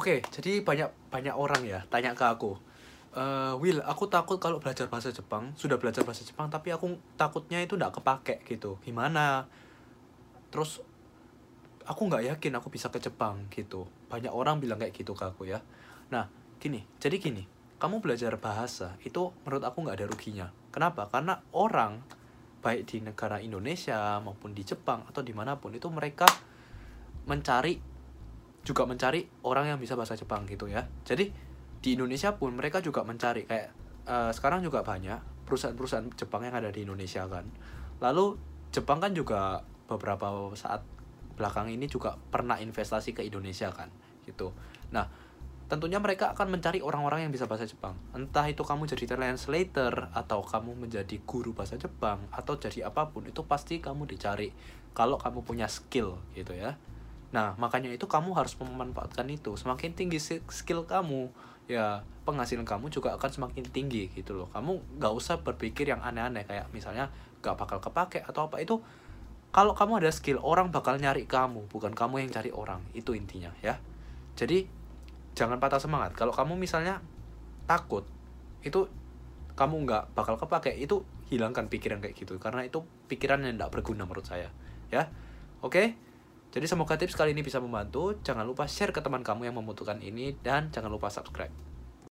Oke, jadi banyak banyak orang ya tanya ke aku. Eh, Will, aku takut kalau belajar bahasa Jepang, sudah belajar bahasa Jepang tapi aku takutnya itu nggak kepake gitu. Gimana? Terus aku nggak yakin aku bisa ke Jepang gitu. Banyak orang bilang kayak gitu ke aku ya. Nah, gini, jadi gini, kamu belajar bahasa itu menurut aku nggak ada ruginya. Kenapa? Karena orang baik di negara Indonesia maupun di Jepang atau di mana pun itu mereka mencari juga mencari orang yang bisa bahasa Jepang gitu ya. Jadi di Indonesia pun mereka juga mencari kayak eh, sekarang juga banyak perusahaan-perusahaan Jepang yang ada di Indonesia kan. Lalu Jepang kan juga beberapa saat belakang ini juga pernah investasi ke Indonesia kan gitu. Nah, tentunya mereka akan mencari orang-orang yang bisa bahasa Jepang. Entah itu kamu jadi translator atau kamu menjadi guru bahasa Jepang atau jadi apa pun itu pasti kamu dicari kalau kamu punya skill gitu ya. Nah, makanya itu kamu harus memanfaatkan itu. Semakin tinggi skill kamu, ya penghasilan kamu juga akan semakin tinggi gitu loh. Kamu nggak usah berpikir yang aneh-aneh kayak misalnya nggak bakal kepake atau apa itu. Kalau kamu ada skill, orang bakal nyari kamu, bukan kamu yang cari orang. Itu intinya ya. Jadi jangan patah semangat. Kalau kamu misalnya takut, itu kamu nggak bakal kepake. Itu hilangkan pikiran kayak gitu karena itu pikiran yang tidak berguna menurut saya. Ya, oke. Jadi semoga tips kali ini bisa membantu. Jangan lupa share ke teman kamu yang membutuhkan ini dan jangan lupa subscribe.